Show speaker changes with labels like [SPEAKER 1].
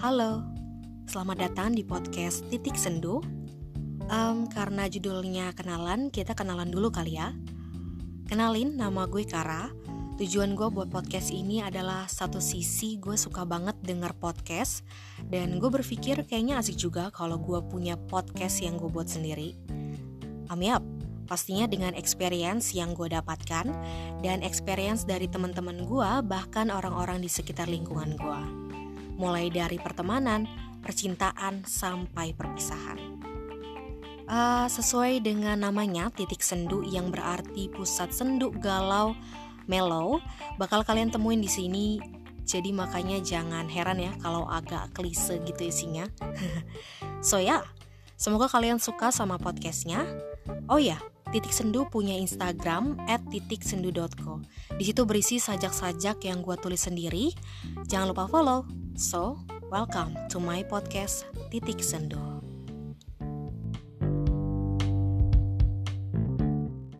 [SPEAKER 1] Halo, selamat datang di podcast Titik Sendu. Um, karena judulnya kenalan, kita kenalan dulu kali ya. Kenalin, nama gue Kara. Tujuan gue buat podcast ini adalah satu sisi gue suka banget denger podcast dan gue berpikir kayaknya asik juga kalau gue punya podcast yang gue buat sendiri. Amiap, pastinya dengan experience yang gue dapatkan dan experience dari teman-teman gue bahkan orang-orang di sekitar lingkungan gue mulai dari pertemanan, percintaan, sampai perpisahan. Uh, sesuai dengan namanya, titik sendu yang berarti pusat sendu galau, mellow, bakal kalian temuin di sini. Jadi makanya jangan heran ya kalau agak klise gitu isinya. so ya, semoga kalian suka sama podcastnya. Oh ya, Titik Sendu punya Instagram @titiksendu.co. Di situ berisi sajak-sajak yang gue tulis sendiri. Jangan lupa follow. So, welcome to my podcast Titik Sendu.